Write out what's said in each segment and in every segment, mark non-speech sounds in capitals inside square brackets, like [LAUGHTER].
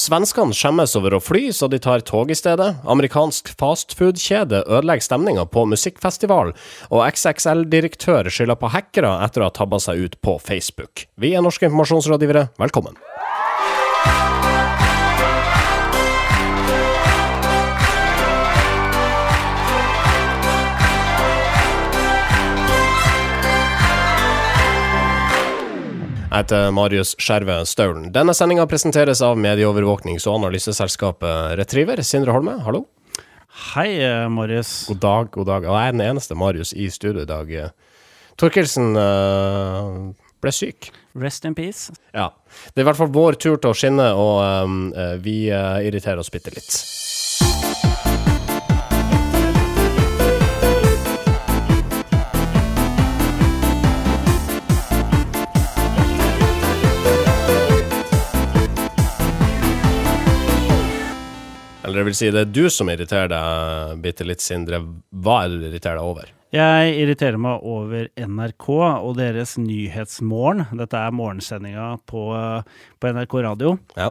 Svenskene skjemmes over å fly, så de tar tog i stedet. Amerikansk fastfood-kjede ødelegger stemninga på musikkfestival. Og XXL-direktør skylder på hackere etter å ha tabba seg ut på Facebook. Vi er norske informasjonsrådgivere, velkommen. Jeg heter Marius Skjerve Staulen. Denne sendinga presenteres av medieovervåknings- og analyseselskapet Retriever. Sindre Holme, hallo. Hei, eh, Marius. God dag, god dag. Og jeg er den eneste Marius i studio i dag. Torkelsen uh, ble syk. Rest in peace. Ja. Det er i hvert fall vår tur til å skinne, og um, vi uh, irriterer oss bitte litt. Vil si, det er du som irriterer deg bitte litt, Sindre. Hva er det du irriterer deg over? Jeg irriterer meg over NRK og deres Nyhetsmorgen. Dette er morgensendinga på, på NRK radio. Ja.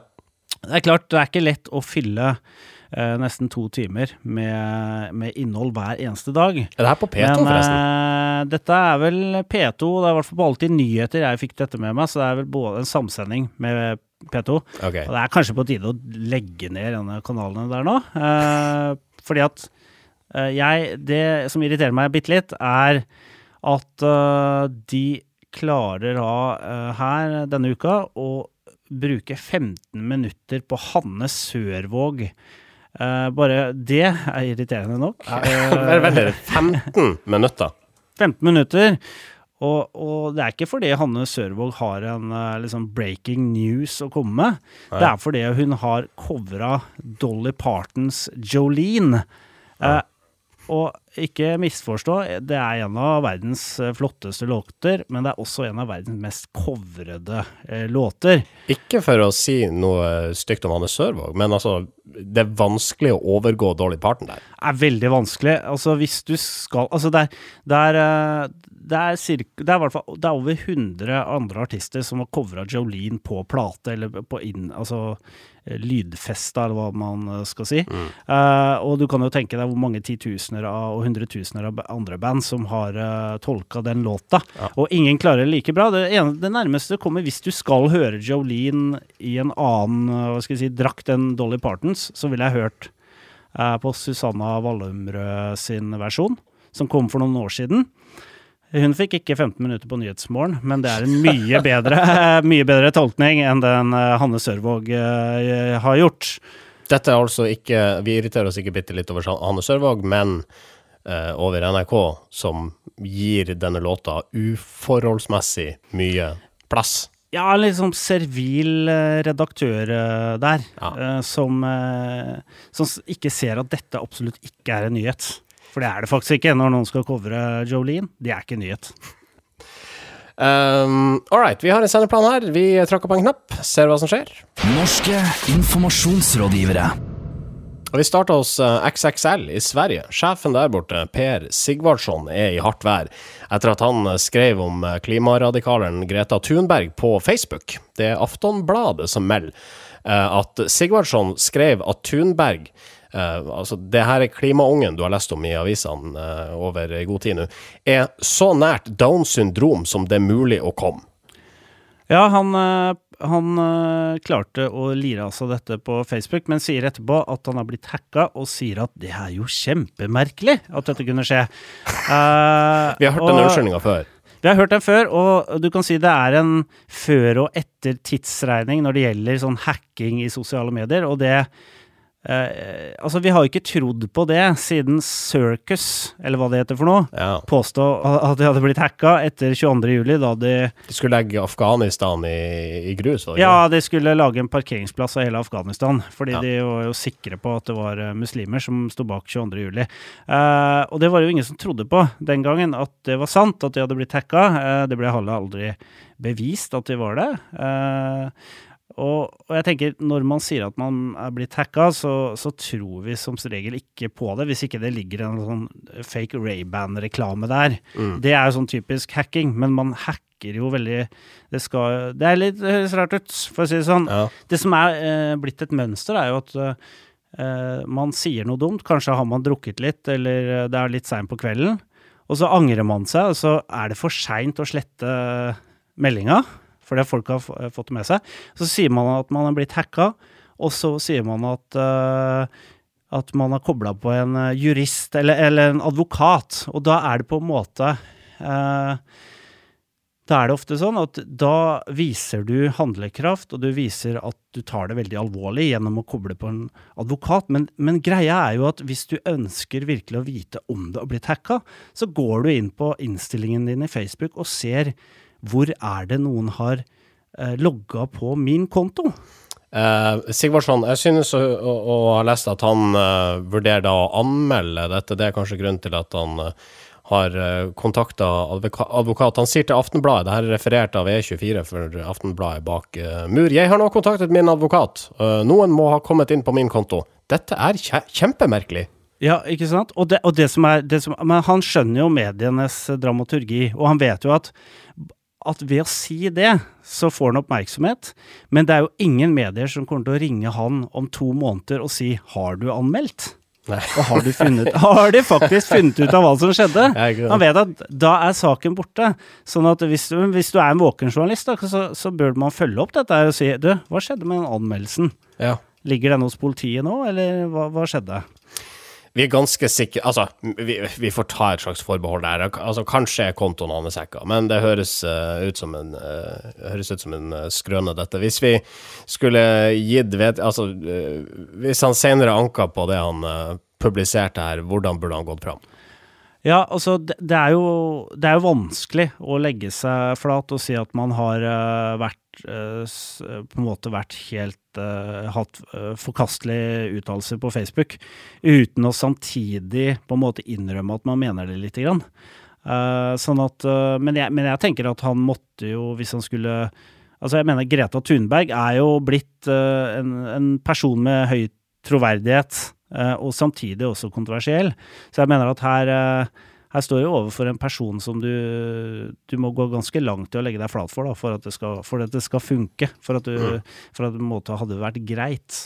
Det er klart, det er ikke lett å fylle eh, nesten to timer med, med, innhold hver eneste dag. Er det her på P2, Men, forresten? Eh, dette er vel P2. Det er i hvert fall på Alltid nyheter jeg fikk dette med meg, så det er vel både en samsending med P2. Okay. Og det er kanskje på tide å legge ned denne kanalene der nå. Eh, fordi at eh, jeg Det som irriterer meg bitte litt, er at eh, de klarer da eh, her denne uka å bruke 15 minutter på Hanne Sørvåg. Eh, bare det er irriterende nok. [LAUGHS] Vent 15 minutter? 15 minutter. Og, og, det er ikke fordi Hanne Sørvåg har en liksom breaking news å komme med. Nei. Det er fordi hun har covra Dolly Partons Jolene. Eh, og ikke misforstå, det er en av verdens flotteste låter, men det er også en av verdens mest covrede eh, låter. Ikke for å si noe stygt om Anne Sørvåg, men altså, det er vanskelig å overgå Dolly Parton der. Det er veldig vanskelig. Altså, hvis du skal Altså, det er, det er, det er, cirka, det er, hvert fall, det er over 100 andre artister som har covra Jolene på plate, eller på inn, altså lydfesta, eller hva man skal si. Mm. Uh, og du kan jo tenke deg hvor mange titusener og hundretusener av andre band som har uh, tolka den låta. Ja. Og ingen klarer det like bra. Det, ene, det, nærmeste kommer hvis du skal høre Jolene i en annen hva skal jeg si, drakt enn Dolly Partons, så ville jeg hørt uh, på Susanna Wallumrød sin versjon, som kom for noen år siden. Hun fikk ikke 15 minutter på Nyhetsmorgen, men det er en mye bedre, [LAUGHS] mye bedre tolkning enn den Hanne Sørvåg har gjort. Dette er altså ikke Vi irriterer oss ikke bitte litt over Hanne Sørvåg, men uh, over NRK, som gir denne låta uforholdsmessig mye plass. Ja, liksom servil redaktør der, ja. som, som ikke ser at dette absolutt ikke er en nyhet. For det er det faktisk ikke når noen skal covre Jolene. Det er ikke nyhet. Um, All right, vi har en sendeplan her. Vi tråkker på en knapp, ser hva som skjer. Norske informasjonsrådgivere. Og Vi starter hos XXL i Sverige. Sjefen der borte, Per Sigvardsson, er i hardt vær etter at han skrev om klimaradikaleren Greta Thunberg på Facebook. Det er Aftonbladet som melder at Sigvardsson skrev at Thunberg altså, det her er klimaungen du har lest om i avisene uh, over god tid nå, er så nært Downs syndrom som det er mulig å komme. Ja, han, uh, han klarte å lire av seg dette på Facebook, men sier etterpå at han har blitt hacka, og sier at det er jo kjempemerkelig at dette kunne skje. [LAUGHS] Vi har hørt den unnskyldninga før. Vi har hørt den før, og du kan si det er en før og etter tidsregning når det gjelder sånn hacking i sosiale medier, og det Uh, altså, vi har jo ikke trodd på det siden Circus, eller hva det heter for noe, ja. påstå at de hadde blitt hacka etter 22.07, da de De skulle legge Afghanistan i, i grus? Var det ja, de skulle lage en parkeringsplass av hele Afghanistan. Fordi ja. de var jo sikre på at det var uh, muslimer som sto bak 22.07. Eh, og det var jo ingen som trodde på den gangen at det var sant at de hadde blitt hacka. Eh, det ble heller aldri bevist at de var det. Uh, Og, og jeg tenker, når man sier at man er blitt hacka, så, så tror vi som regel ikke på det, hvis ikke det ligger en sånn fake Ray-Ban-reklame der. Det er jo sånn typisk hacking, men man hacker jo veldig Det, skal, det er litt høres rart ut, for å si det sånn. Ja. Det som er eh, blitt et mønster, er jo at eh, man sier noe dumt. Kanskje har man drukket litt, eller eh, det er litt seint på kvelden. Og så angrer man seg, og så er det for seint å slette meldinga, fordi folk har fått med seg. Så sier man at man er blitt hacka, og så sier man at uh, at man har kobla på en eh, jurist eller, eller en advokat, og da er det på en måte eh, da er det ofte sånn at da viser du handlekraft, og du viser at du tar det veldig alvorlig gjennom å koble på en advokat. Men, men greia er jo at hvis du ønsker virkelig å vite om det har blitt hacka, så går du inn på innstillingen din i Facebook og ser hvor er det noen har eh, logga på min konto. Eh, Sigvardsson, jeg synes å, å, ha lest at han eh, vurderer da å anmelde dette. Det er kanskje grunnen til at han eh, har uh, kontakta advokat. Han sier til Aftenbladet, det her er referert av E24 for Aftenbladet bak eh, mur. Jeg har nå kontaktet min advokat. Eh, noen må ha kommet inn på min konto. Dette er kje kjempemerkelig. Ja, ikke sant? Og det, og det som er det som, Men han skjønner jo medienes dramaturgi, og han vet jo at at ved å si det, så får han oppmerksomhet. Men det er jo ingen medier som kommer til å ringe han om to måneder og si 'har du anmeldt'? Nei. Og har du, funnet, har de faktisk funnet ut av hva som skjedde? Han vet at da er saken borte. Sånn at hvis du, hvis du er en våken journalist, da, så, så bør man følge opp dette og si 'du, hva skjedde med den anmeldelsen'? Ja. Ligger den hos politiet nå, eller hva, hva skjedde? Vi er ganske sikre Altså, vi, vi får ta et slags forbehold der. Altså, kanskje er kontoen hans hacka, men det høres uh, ut som en uh, høres ut som en uh, skrøne, dette. Hvis vi skulle gitt vet... Altså, hvis han senere anka på det han publiserte her, hvordan burde han gått fram? Ja, altså det, det, er jo, det er jo vanskelig å legge seg flat og si at man har eh, vært eh, på en måte vært helt eh, hatt eh, forkastelige uttalelser på Facebook, uten å samtidig på en måte innrømme at man mener det lite grann. Eh, sånn at, eh, men, jeg, men jeg tenker at han måtte jo, hvis han skulle Altså, jeg mener Greta Thunberg er jo blitt eh, en, en person med høy troverdighet, eh, og samtidig også kontroversiell. Så jeg mener at her, eh, her står du overfor en person som du, du må gå ganske langt i å legge deg flat for, da, for at det skal, for at det skal funke. For at, du, for at måte hadde vært greit.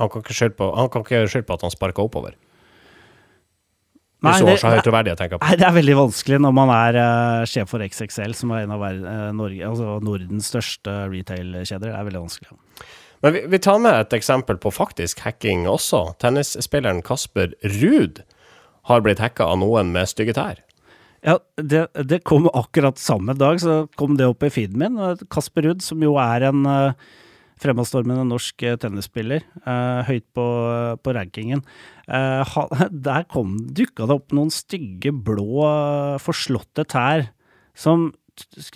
Han kan ikke skylde på, han kan ikke på at han sparka oppover. Nei, det-. Nei, det er veldig vanskelig når man er uh, sjef for XXL, som er en av eh, Norge, altså Nordens største retail-kjeder. Det er veldig vanskelig. Men vi, vi tar med et eksempel på faktisk hacking også. Tennisspilleren Kasper Ruud har blitt hacka av noen med stygge tær. Ja, det, det kom akkurat samme dag, så kom det opp i feeden min. Kasper Ruud, som jo er en uh, fremadstormende norsk eh, tennisspiller, eh, høyt på, på rankingen. Eh, [LAUGHS] der dukka det opp noen stygge, blå, eh, forslåtte tær som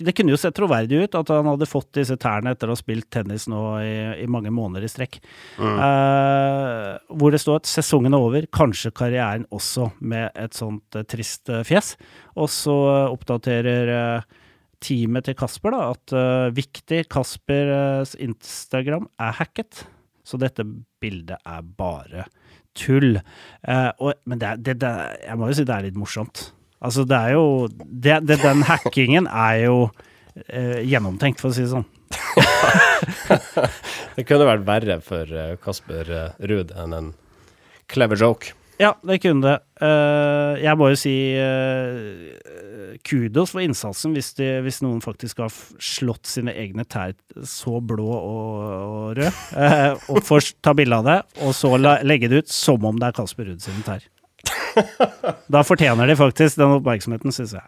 det kunne jo sett troverdig ut at han hadde fått disse tærne etter å ha spilt tennis nå i, i mange måneder i strekk. Eh, hvor det står at sesongen er over, kanskje karrieren også, med et sånt uh, trist eh, fjes. Og så oppdaterer teamet til Kasper da, at viktig, Kaspers Instagram er hacket. Så dette bildet er bare tull. Og, men det, det, det, jeg må jo si det er litt morsomt. Altså, det er jo det, det, Den hackingen er jo eh, gjennomtenkt, for å si det sånn. [LAUGHS] Det kunne vært verre for eh, Kasper eh, Ruud enn en clever joke. Ja, det kunne det. Uh, jeg må jo si uh, kudos for innsatsen hvis, de, hvis noen faktisk har slått sine egne tær så blå og, og røde, uh, og først ta bilde av det, og så la, legge det ut som om det er Kasper Ruud sine tær. Da fortjener de faktisk den oppmerksomheten, syns jeg.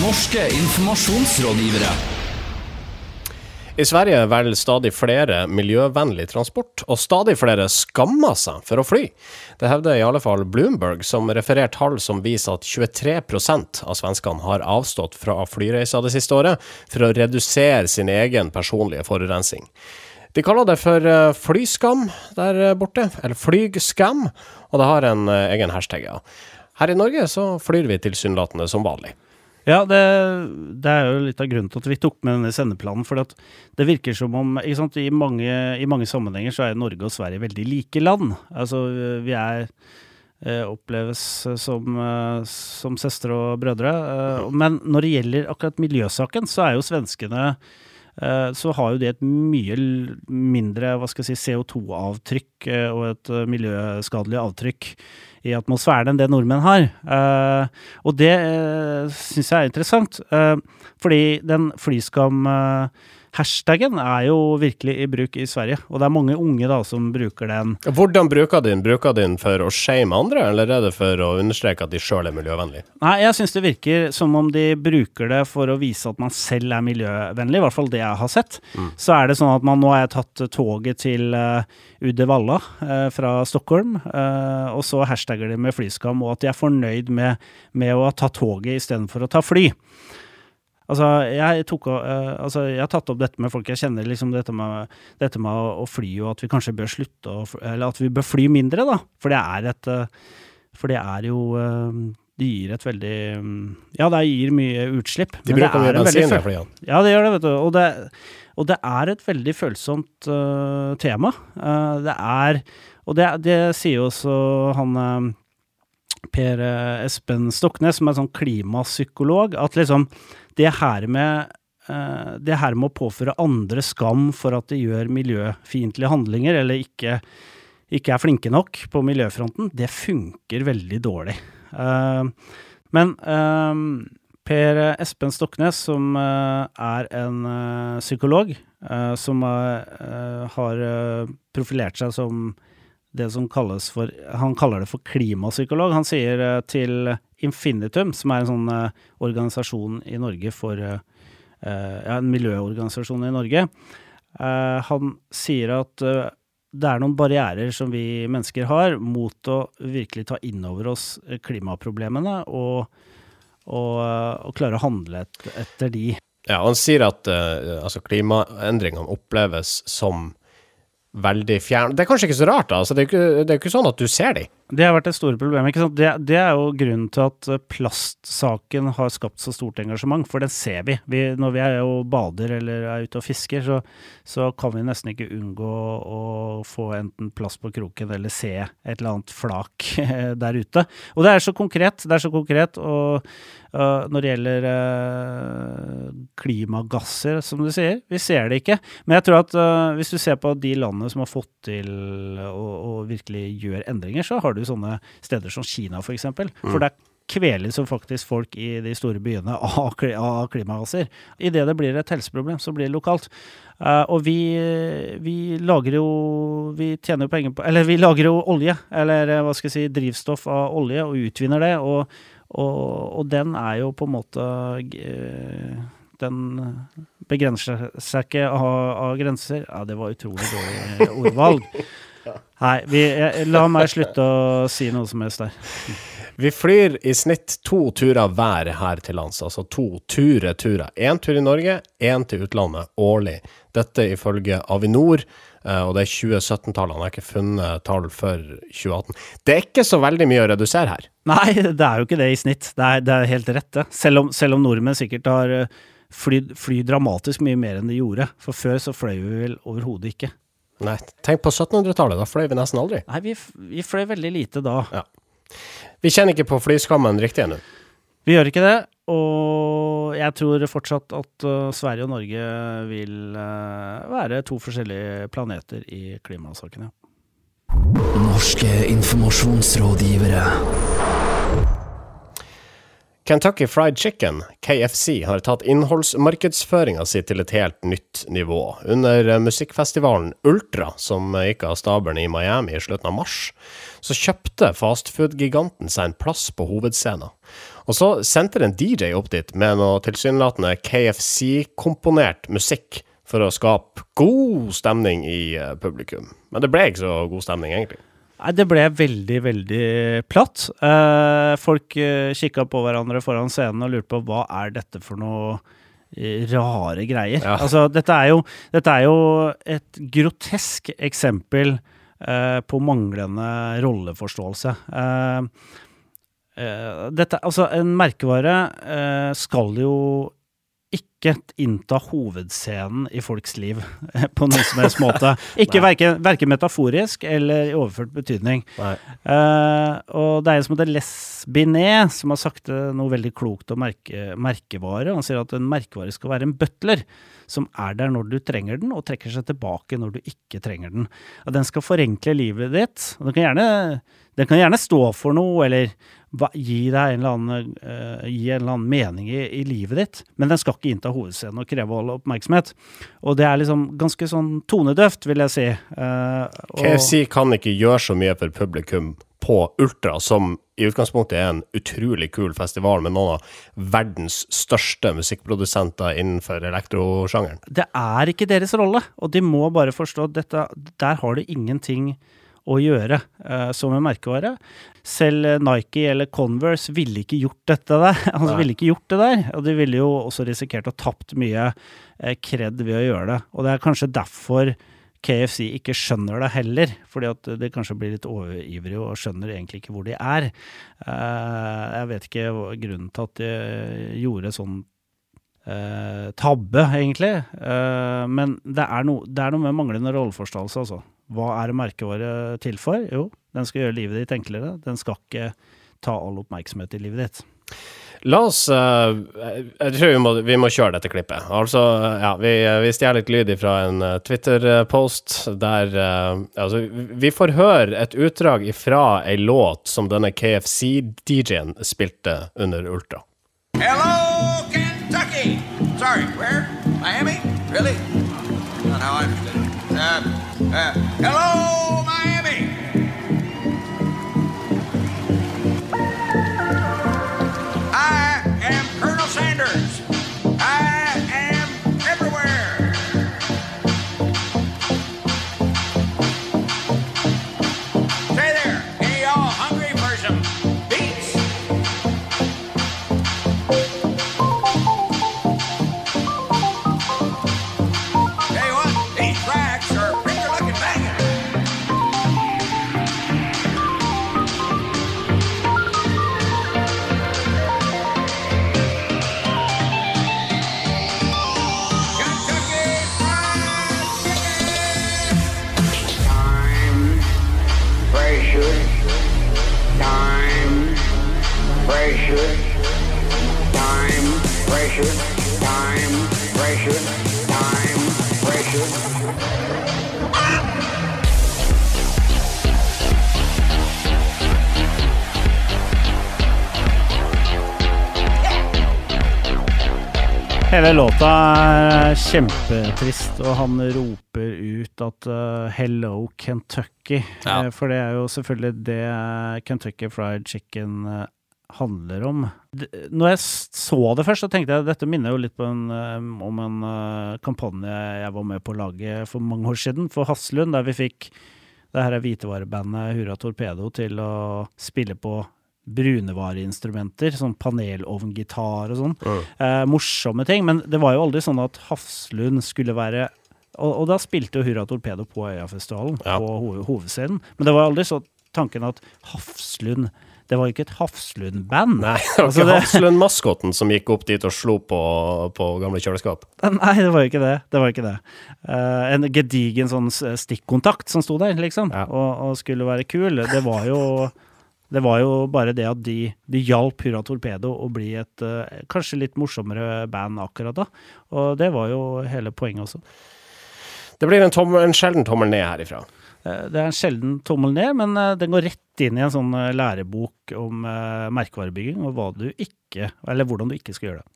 Norske informasjonsrådgivere. I Sverige velger stadig flere miljøvennlig transport, og stadig flere skammer seg for å fly. Det hevder i alle fall Bloomberg, som refererer tall som viser at 23% av svenskene har avstått fra flyreiser det siste året for å redusere sin egen personlige forurensning. De kaller det for eh, flyskam der borte, eller flygskam, og det har en eh, egen hashtag, ja. Her i Norge så flyr vi tilsynelatende som vanlig. Ja, det, det er jo litt av grunnen til at vi tok med denne sendeplanen. For det virker som om sant, i, mange, i mange sammenhenger så er Norge og Sverige veldig like land. Altså, vi er eh, oppleves som, eh, som søstre og brødre. Eh, men når det gjelder akkurat miljøsaken, så er jo svenskene eh, så har jo det et mye mindre hva skal jeg si, CO2-avtrykk eh, og et eh, miljøskadelig avtrykk i atmosfæren enn det nordmenn har. Eh, og det syns jeg er interessant, eh, fordi den flyskam-hashtagen er jo virkelig i bruk i Sverige. Og det er mange unge da som bruker den. Hvordan bruker de den? Bruker de den for å shame andre, eller er det for å understreke at de sjøl er miljøvennlige? Nei, jeg syns det virker som om de bruker det for å vise at man selv er miljøvennlig, i hvert fall det jeg har sett. Så er det sånn at man nå har jeg tatt toget til uh, Uddevalla uh, fra Stockholm, uh, og så hashtagger de med flyskam, og at de er fornøyd med, med å ha tatt toget istedenfor å ta fly. Altså jeg, tok, uh, altså, jeg har tatt opp dette med folk jeg kjenner, liksom dette med, dette med å, å fly, og at vi kanskje bør slutte å Eller at vi bør fly mindre, da. For det er et uh, For det er jo uh, Det gir et veldig mm, Ja, det gir mye utslipp. De bruker mye bensin, i flyene. ja, det gjør det, vet du. Og det, og det er et veldig følsomt tema. Det er Og det, det sier jo også han Per øh, Espen Stoknes, som er sånn klimapsykolog, at liksom det her med øh, det her med å påføre andre skam for at de gjør miljøfiendtlige handlinger, eller ikke, ikke er flinke nok på miljøfronten, det funker veldig dårlig. Eh, men eh, Per Espen Stoknes, som eh, er en eh, psykolog, eh, som eh, har eh, profilert seg som det som kalles for Han kaller det for klimapsykolog. Han sier eh, til Infinitum, som er en sånn eh, organisasjon i Norge for eh, Ja, en miljøorganisasjon i Norge. han sier at det er noen barrierer som vi mennesker har mot å virkelig ta inn over oss klimaproblemene og, og, og klare å handle et, etter de. Ja, han sier at altså, klimaendringene oppleves som veldig fjern. Det er kanskje ikke så rart, da. Altså, det er jo ikke, ikke sånn at du ser dem. Det har vært et stort problem. ikke sant? Det, det er jo grunnen til at eh, plastsaken har skapt så stort engasjement, for den ser vi. vi når vi er jo bader eller er ute og fisker, så, så kan vi nesten ikke unngå å få enten plast på kroken eller se et eller annet flak der ute. Og det er så konkret. Det er så konkret. Og uh, når det gjelder uh, klimagasser, som du sier, vi ser det ikke. Men jeg tror at uh, hvis du ser på de landene som har fått til å virkelig gjøre endringer, så har du sånne steder som Kina, for eksempel. For der kveles jo faktisk folk i de store byene [LAUGHS] av, av klimagasser. Idet det blir et helseproblem, så blir det lokalt. Uh, og vi, vi lager jo Vi tjener jo penger på Eller vi lager jo olje, eller eh, hva skal jeg si, drivstoff av olje, og utvinner det. Og, og, og den er jo på en måte eh, Den begrenser seg ikke av, av grenser. Ja, det var utrolig dårlig ordvalg. [LAUGHS] Nei, vi, jeg, la meg slutte å si noe som helst der. Vi flyr i snitt to turer hver her til lands, altså to ture-turer. Én tur i Norge, én til utlandet årlig. Dette ifølge Avinor, eh, og det er 2017-tallene. Jeg har ikke funnet tall for 2018. Det er ikke så veldig mye å redusere her. Nei, det er jo ikke det i snitt. Det er, det er helt rett, det. Selv om, selv om nordmenn sikkert har eh, flydd fly dramatisk mye mer enn de gjorde. For før så fløy vi vel overhodet ikke. Nei, tenk på 1700-tallet, da fløy vi nesten aldri. Nei, vi, vi fløy veldig lite da. Ja. Vi kjenner ikke på flyskammen riktig ennå. Vi gjør ikke det, og jeg tror fortsatt at uh, Sverige og Norge vil uh, være to forskjellige planeter i klimasakene. Norske informasjonsrådgivere. Kentucky Fried Chicken, KFC, har tatt innholdsmarkedsføringa si til et helt nytt nivå. Under eh, musikkfestivalen Ultra, som gikk av stabelen i Miami i slutten av mars, så kjøpte fastfood-giganten seg en plass på hovedscenen. Og så sendte en DJ opp dit med noe tilsynelatende KFC-komponert musikk for å skape god stemning i eh, publikum. Men det ble ikke så god stemning, egentlig. Nei, det ble veldig, veldig platt. Eh, folk eh, kikka på hverandre foran scenen og lurte på hva er dette for noe eh, rare greier. Ja. Altså, dette er, jo, dette er jo et grotesk eksempel eh, på manglende rolleforståelse. Eh, eh, dette, Altså, en merkevare eh, skal jo ikke innta hovedscenen i folks liv [LAUGHS] på noen som helst måte. [LAUGHS] Ikke verken, verken metaforisk eller i overført betydning. Eh, og det er en som heter Les Binet, som har sagt eh, noe veldig klokt om merke, merkevare. Han sier at en merkevare skal være en butler, som er der når du trenger den, og trekker seg tilbake når du ikke trenger den. Og den skal forenkle livet ditt. Den kan gjerne, den kan gjerne stå for noe, eller hva- gi deg en eller annen, uh, en eller annen mening i, i livet ditt, men den skal ikke innta hovedscenen og kreve all oppmerksomhet. Og det er liksom ganske sånn tonedøft, vil jeg si. Uh, og- KFC kan ikke gjøre så mye for publikum på Ultra, som i utgangspunktet er en utrolig kul festival med noen av verdens største musikkprodusenter innenfor elektrosjangeren. det er ikke deres rolle, og de må bare forstå at dette, der har det ingenting å gjøre eh, som en merkevare. Selv eh, Nike eller Converse ville ikke gjort dette der. [LAUGHS] Altså, ville ikke gjort det der, og de ville jo også risikert å tapt mye eh, kred ved å gjøre det. Og det er kanskje derfor KFC ikke skjønner det heller, fordi at de kanskje blir litt overivrige og skjønner egentlig ikke hvor de er. Jeg vet ikke grunnen til at de gjorde sånn tabbe, egentlig. Men det er, no, det er noe med manglende rolleforståelse, altså. Hva er merkevare til for? Jo, den skal gjøre livet ditt enklere. Den skal ikke ta all oppmerksomhet i livet ditt. La oss eh, Jeg tror vi må, vi må kjøre dette klippet. Altså, ja, vi, vi stjeler litt lyd fra en eh, Twitter-post der eh, Altså, vi får høre et utdrag ifra ei låt som denne KFC-DJ-en spilte under Ultra. Hello, Kentucky. Sorry, where? Miami? Really? Not how I understood. Uh, uh, hello, låta er kjempetrist, og han roper ut at uh, 'Hello, Kentucky'. Ja. Eh, For det er jo selvfølgelig det Kentucky Fried Chicken eh, handler om. Når jeg så det først, så tenkte jeg dette minner jo litt på en, eh, om en eh, kampanje jeg var med på å lage for mange år siden, for Haslund, der vi fikk det her hvitevarebandet Hurra Torpedo til å spille på brunevareinstrumenter, sånn panelovngitar og sånn. Eh, morsomme ting, men det var jo aldri sånn at Hafslund skulle være og, og da spilte jo Hurra Torpedo på Øyafestivalen, Ja. på ho hovedscenen. Men det var aldri så tanken at Hafslund Det var jo ikke et Hafslund-band. Nei, det var Altså, ikke Hafslund-maskoten som gikk opp dit og slo på, på gamle kjøleskap. [LAUGHS] Nei, det var jo ikke det. Det var ikke det. Uh, en gedigen sånn stikkontakt som sto der, liksom, Ja. og, og skulle være kul. Det var jo det var jo bare det at de, de hjalp Hurra Torpedo å bli et eh, kanskje litt morsommere band akkurat da. Og det var jo hele poenget også. Det blir en, tommel, en sjelden tommel ned herifra. Eh, Det er en sjelden tommel ned, men eh, den går rett inn i en sånn lærebok om merkevarebygging og hva du ikke, eller hvordan du ikke skal gjøre det.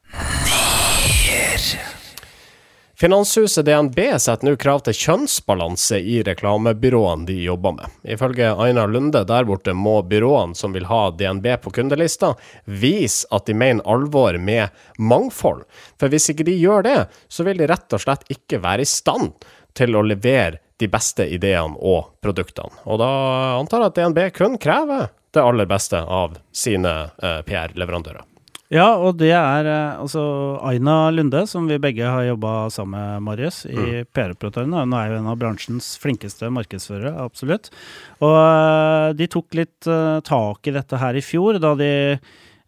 Finanshuset DNB setter nå krav til kjønnsbalanse i reklamebyråene de jobber med. Ifølge Aina Lunde der borte må byråene som vil ha DNB på kundelista, vise at de mener alvor med mangfold. For hvis ikke de gjør det, så vil de rett og slett ikke være i stand til å levere de beste ideene og produktene. Og da antar jeg at DNB kun krever det aller beste av sine eh, PR-leverandører. Ja, og det er eh, altså Aina Lunde, som vi begge har jobba sammen med, Marius, i PR-operatørene. Hun er jo en av bransjens flinkeste markedsførere, absolutt. Og eh, de tok litt uh, tak i dette her i fjor, da de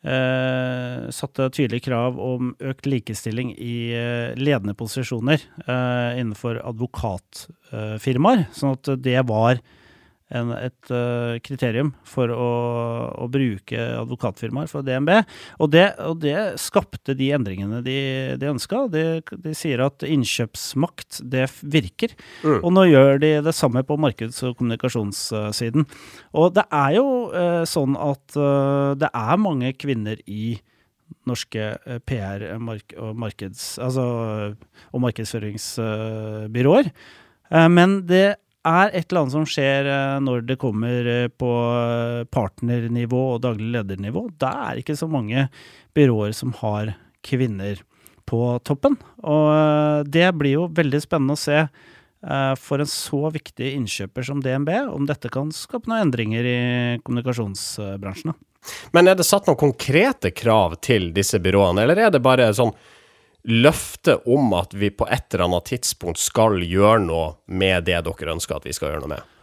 eh, satte tydelige krav om økt likestilling i eh, ledende posisjoner eh, innenfor advokatfirmaer. sånn at det var en, et uh, kriterium for å, å bruke advokatfirmaer for DNB. Og det, og det skapte de endringene de, de ønska. De, de sier at innkjøpsmakt, det virker. Mm. Og nå gjør de det samme på markeds- og kommunikasjonssiden. Og det er jo uh, sånn at uh, det er mange kvinner i norske PR- og, markeds, altså, og markedsføringsbyråer. Men det er et eller annet som skjer eh, når det kommer eh, på eh, partnernivå og daglig ledernivå. Det er ikke så mange byråer som har kvinner på toppen. Og det blir jo veldig spennende å se for en så viktig innkjøper som DNB, om dette kan skape noen endringer i kommunikasjonsbransjen. Men er det satt noen konkrete krav til disse byråene, eller er det bare sånn løfte om at vi på et eller annet tidspunkt skal gjøre noe med det dere ønsker at vi skal gjøre noe med?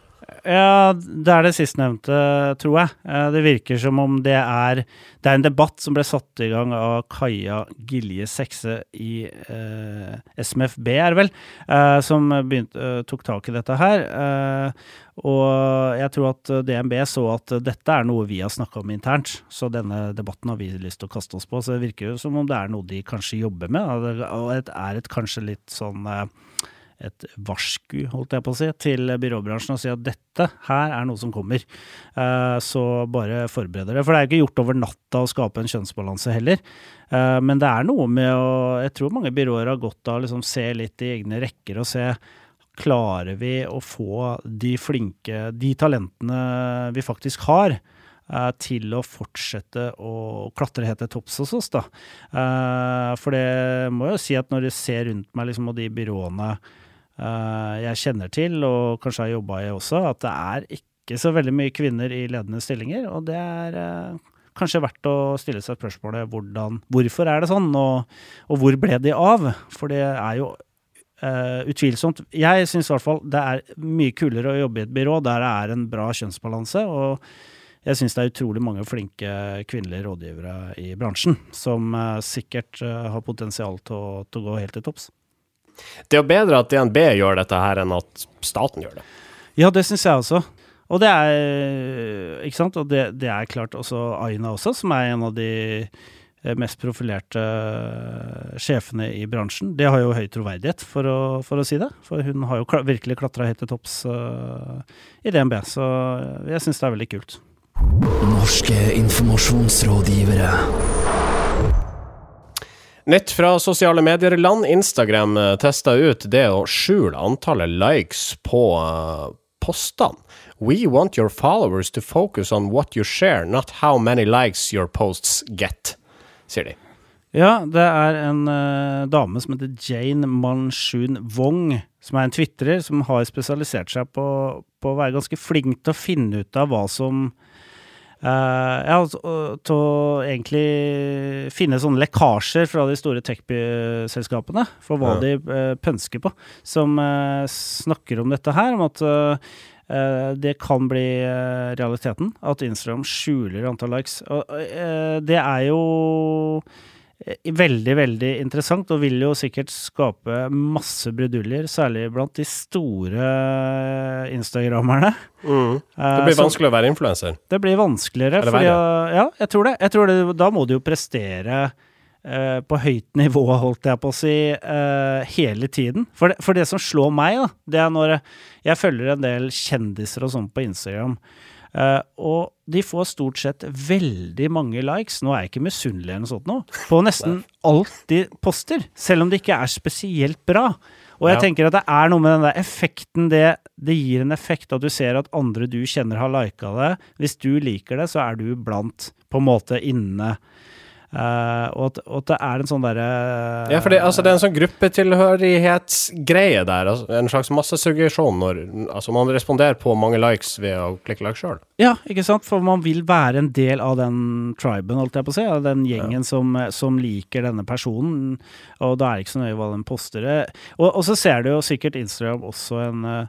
Ja, det er det sistnevnte, tror jeg. Eh, Det virker som om det er Det er en debatt som ble satt i gang av Kaja Gilje Sekse i eh, SMFB, er det vel, eh, som begynte, eh, tok tak i dette her. Eh, og jeg tror at DNB så at dette er noe vi har snakka om internt, så denne debatten har vi lyst til å kaste oss på. Så det virker jo som om det er noe de kanskje jobber med, og det er et kanskje litt sånn eh, et varsku, holdt jeg på å si, til byråbransjen og si at dette her er noe som kommer. Eh, så bare forbered dere. For det er jo ikke gjort over natta å skape en kjønnsbalanse heller. Eh, men det er noe med å Jeg tror mange byråer har godt av å liksom se litt i egne rekker og se Klarer vi å få de flinke, de talentene vi faktisk har, eh, til å fortsette å klatre helt til topps hos oss, da. For det må jeg jo si at når jeg ser rundt meg liksom, og de byråene jeg kjenner til, og kanskje har jobba i også, at det er ikke så veldig mye kvinner i ledende stillinger. Og det er eh, kanskje verdt å stille seg spørsmålet hvordan, hvorfor er det sånn, og, og hvor ble de av? For det er jo uh, utvilsomt Jeg syns i hvert fall det er mye kulere å jobbe i et byrå der det er en bra kjønnsbalanse. og jeg syns det er utrolig mange flinke kvinnelige rådgivere i bransjen, som uh, sikkert uh, har potensial til å, til å gå helt til topps. Det er jo bedre at DNB gjør dette her, enn at staten gjør det. Ja, det syns jeg også. Og det er Ikke sant? Og det, det er klart også Aina også, som er en av de eh, mest profilerte eh, sjefene i bransjen. Det har jo høy troverdighet, for å, for å si det. For hun har jo virkelig klatra helt til topps uh, i DNB, så jeg syns det er veldig kult. Norske informasjonsrådgivere. Nytt fra sosiale medier-land. Instagram eh, testa ut det å skjule antallet likes på eh, postene. We want your followers to focus on what you share, not how many likes your posts get, sier de. Ja, det er en uh, dame som heter Jane Manshun Wong, som er en twitrer som har spesialisert seg på, på å være ganske flink til å finne ut av hva som eh, Ja, altså, til å egentlig finne sånne lekkasjer fra de store tech-selskapene, for hva Ja. de uh, pønsker på, som uh, snakker om dette her, om at det kan bli realiteten, at Instagram skjuler antall likes. Og, det er jo veldig, veldig interessant, og vil jo sikkert skape masse bruduljer, særlig blant de store instagrammerne. Mm. Eh, Det blir som- vanskelig å være influenser. det blir vanskeligere. Fordi, ja, jeg tror det. Jeg tror det. Da må du jo prestere Uh, på høyt nivå, holdt jeg på å si, uh, hele tiden. For det, for det som slår meg, da, det er når jeg følger en del kjendiser og sånn på Instagram. Uh, og de får stort sett veldig mange likes. Nå er jeg ikke misunnelig eller noe sånt nå. På nesten alt de poster. Selv om det ikke er spesielt bra. Og jeg Ja. tenker at det er noe med den der effekten det, det gir en effekt at du ser at andre du kjenner har lika det. Hvis du liker det, så er du blant på en måte inne Eh, og, at, og at det er en sånn derre Ja, for det, altså, det er en sånn gruppetilhørighetsgreie der. Altså, en slags massesuggesjon når altså, man responderer på mange likes ved å klikke like sjøl. Ja, ikke sant? For man vil være en del av den triben, holdt jeg på å si. Av den gjengen som, som liker denne personen. Og da er det ikke så nøye hva den poster. Og, og så ser du jo sikkert Instagram også en eh,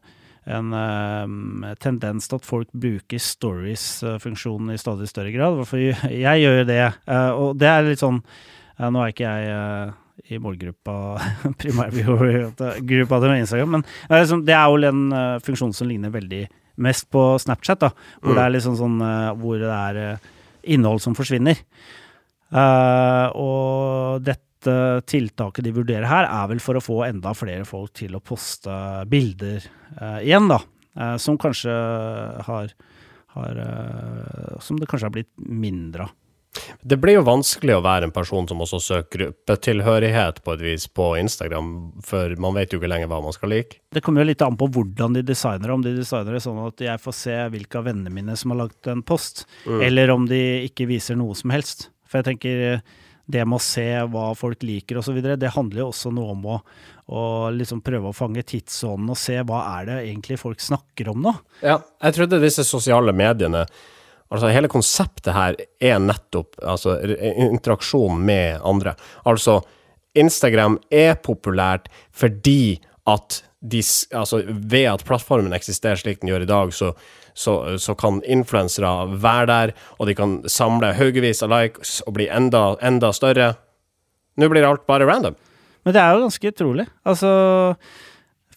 en um, tendens til at folk bruker stories-funksjonen i stadig større grad. For jeg, gjør det. Uh, og det er litt sånn uh, Nå er ikke jeg uh, i målgruppa [LAUGHS] primærgruppa til Instagram, men liksom, det er jo en funksjon som ligner veldig mest på Snapchat, da, hvor Mm. det er liksom sånn hvor det er innhold som forsvinner. og dette dette tiltaket de vurderer her, er vel for å få enda flere folk til å poste bilder eh, igjen, da. Eh, som kanskje har, har eh, Som det kanskje har blitt mindre av. Det blir jo vanskelig å være en person som også søker gruppetilhørighet på et vis på Instagram, for man vet jo ikke lenger hva man skal like. Det kommer jo litt an på hvordan de designer. Om de designer det sånn at jeg får se hvilke av vennene mine som har lagt en post, eller om de ikke viser noe som helst. For jeg tenker det med å se hva folk liker osv., det handler jo også noe om å, å liksom prøve å fange tidsånden og se hva er det egentlig folk snakker om nå. Ja, jeg trodde disse sosiale mediene Altså, hele konseptet her er nettopp altså, interaksjon med andre. Altså, Instagram er populært fordi at de, altså, ved at plattformen eksisterer slik den gjør i dag, så, så, så kan influensere være der, og de kan samle haugevis av likes og bli enda, enda større. Nå blir alt bare random. Men det er jo ganske utrolig. Altså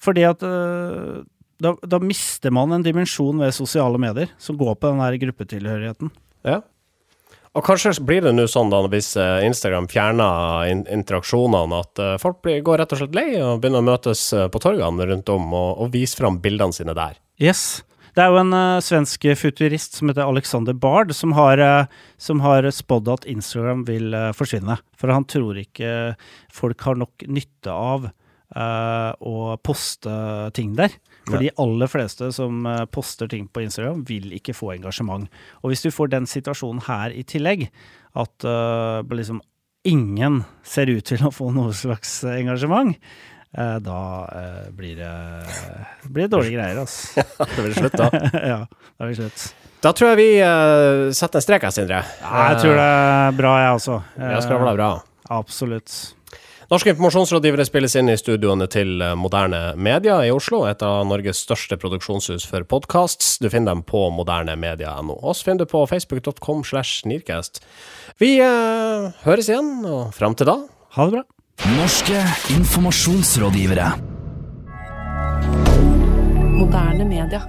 Fordi at øh, da, da mister man en dimensjon ved sosiale medier som går på den der gruppetilhørigheten. Ja. Og kanskje blir det nå sånn da, hvis eh, Instagram fjerner in interaksjonene, at eh, folk blir, går rett og slett lei og begynner å møtes eh, på torgene rundt om og, og vise fram bildene sine der. Yes. Det er jo en uh, svensk futurist som heter Alexander Bard, som har, uh, spådd at Instagram vil uh, forsvinne. For han tror ikke folk har nok nytte av å poste ting der. For de aller fleste som poster ting på Instagram, vil ikke få engasjement. Og hvis du får den situasjonen her i tillegg, at liksom ingen ser ut til å få noe slags engasjement, da uh, blir, det, blir det dårlige greier, altså. det blir slutt da. ja, da blir vi [LAUGHS] slutt. Da tror jeg vi uh, setter en strek her, Sindre. Ja, jeg tror det er bra, jeg også. Jeg skal bli bra. Absolutt. Norske informasjonsrådgivere spilles inn i studioene til Moderne Media i Oslo, et av Norges største produksjonshus for podkasts. Du finner dem på modernemedia.no. Oss finner du på facebook.com slash nearcast. Vi eh, høres igjen, og fram til da Ha det bra. Norske informasjonsrådgivere. Moderne media.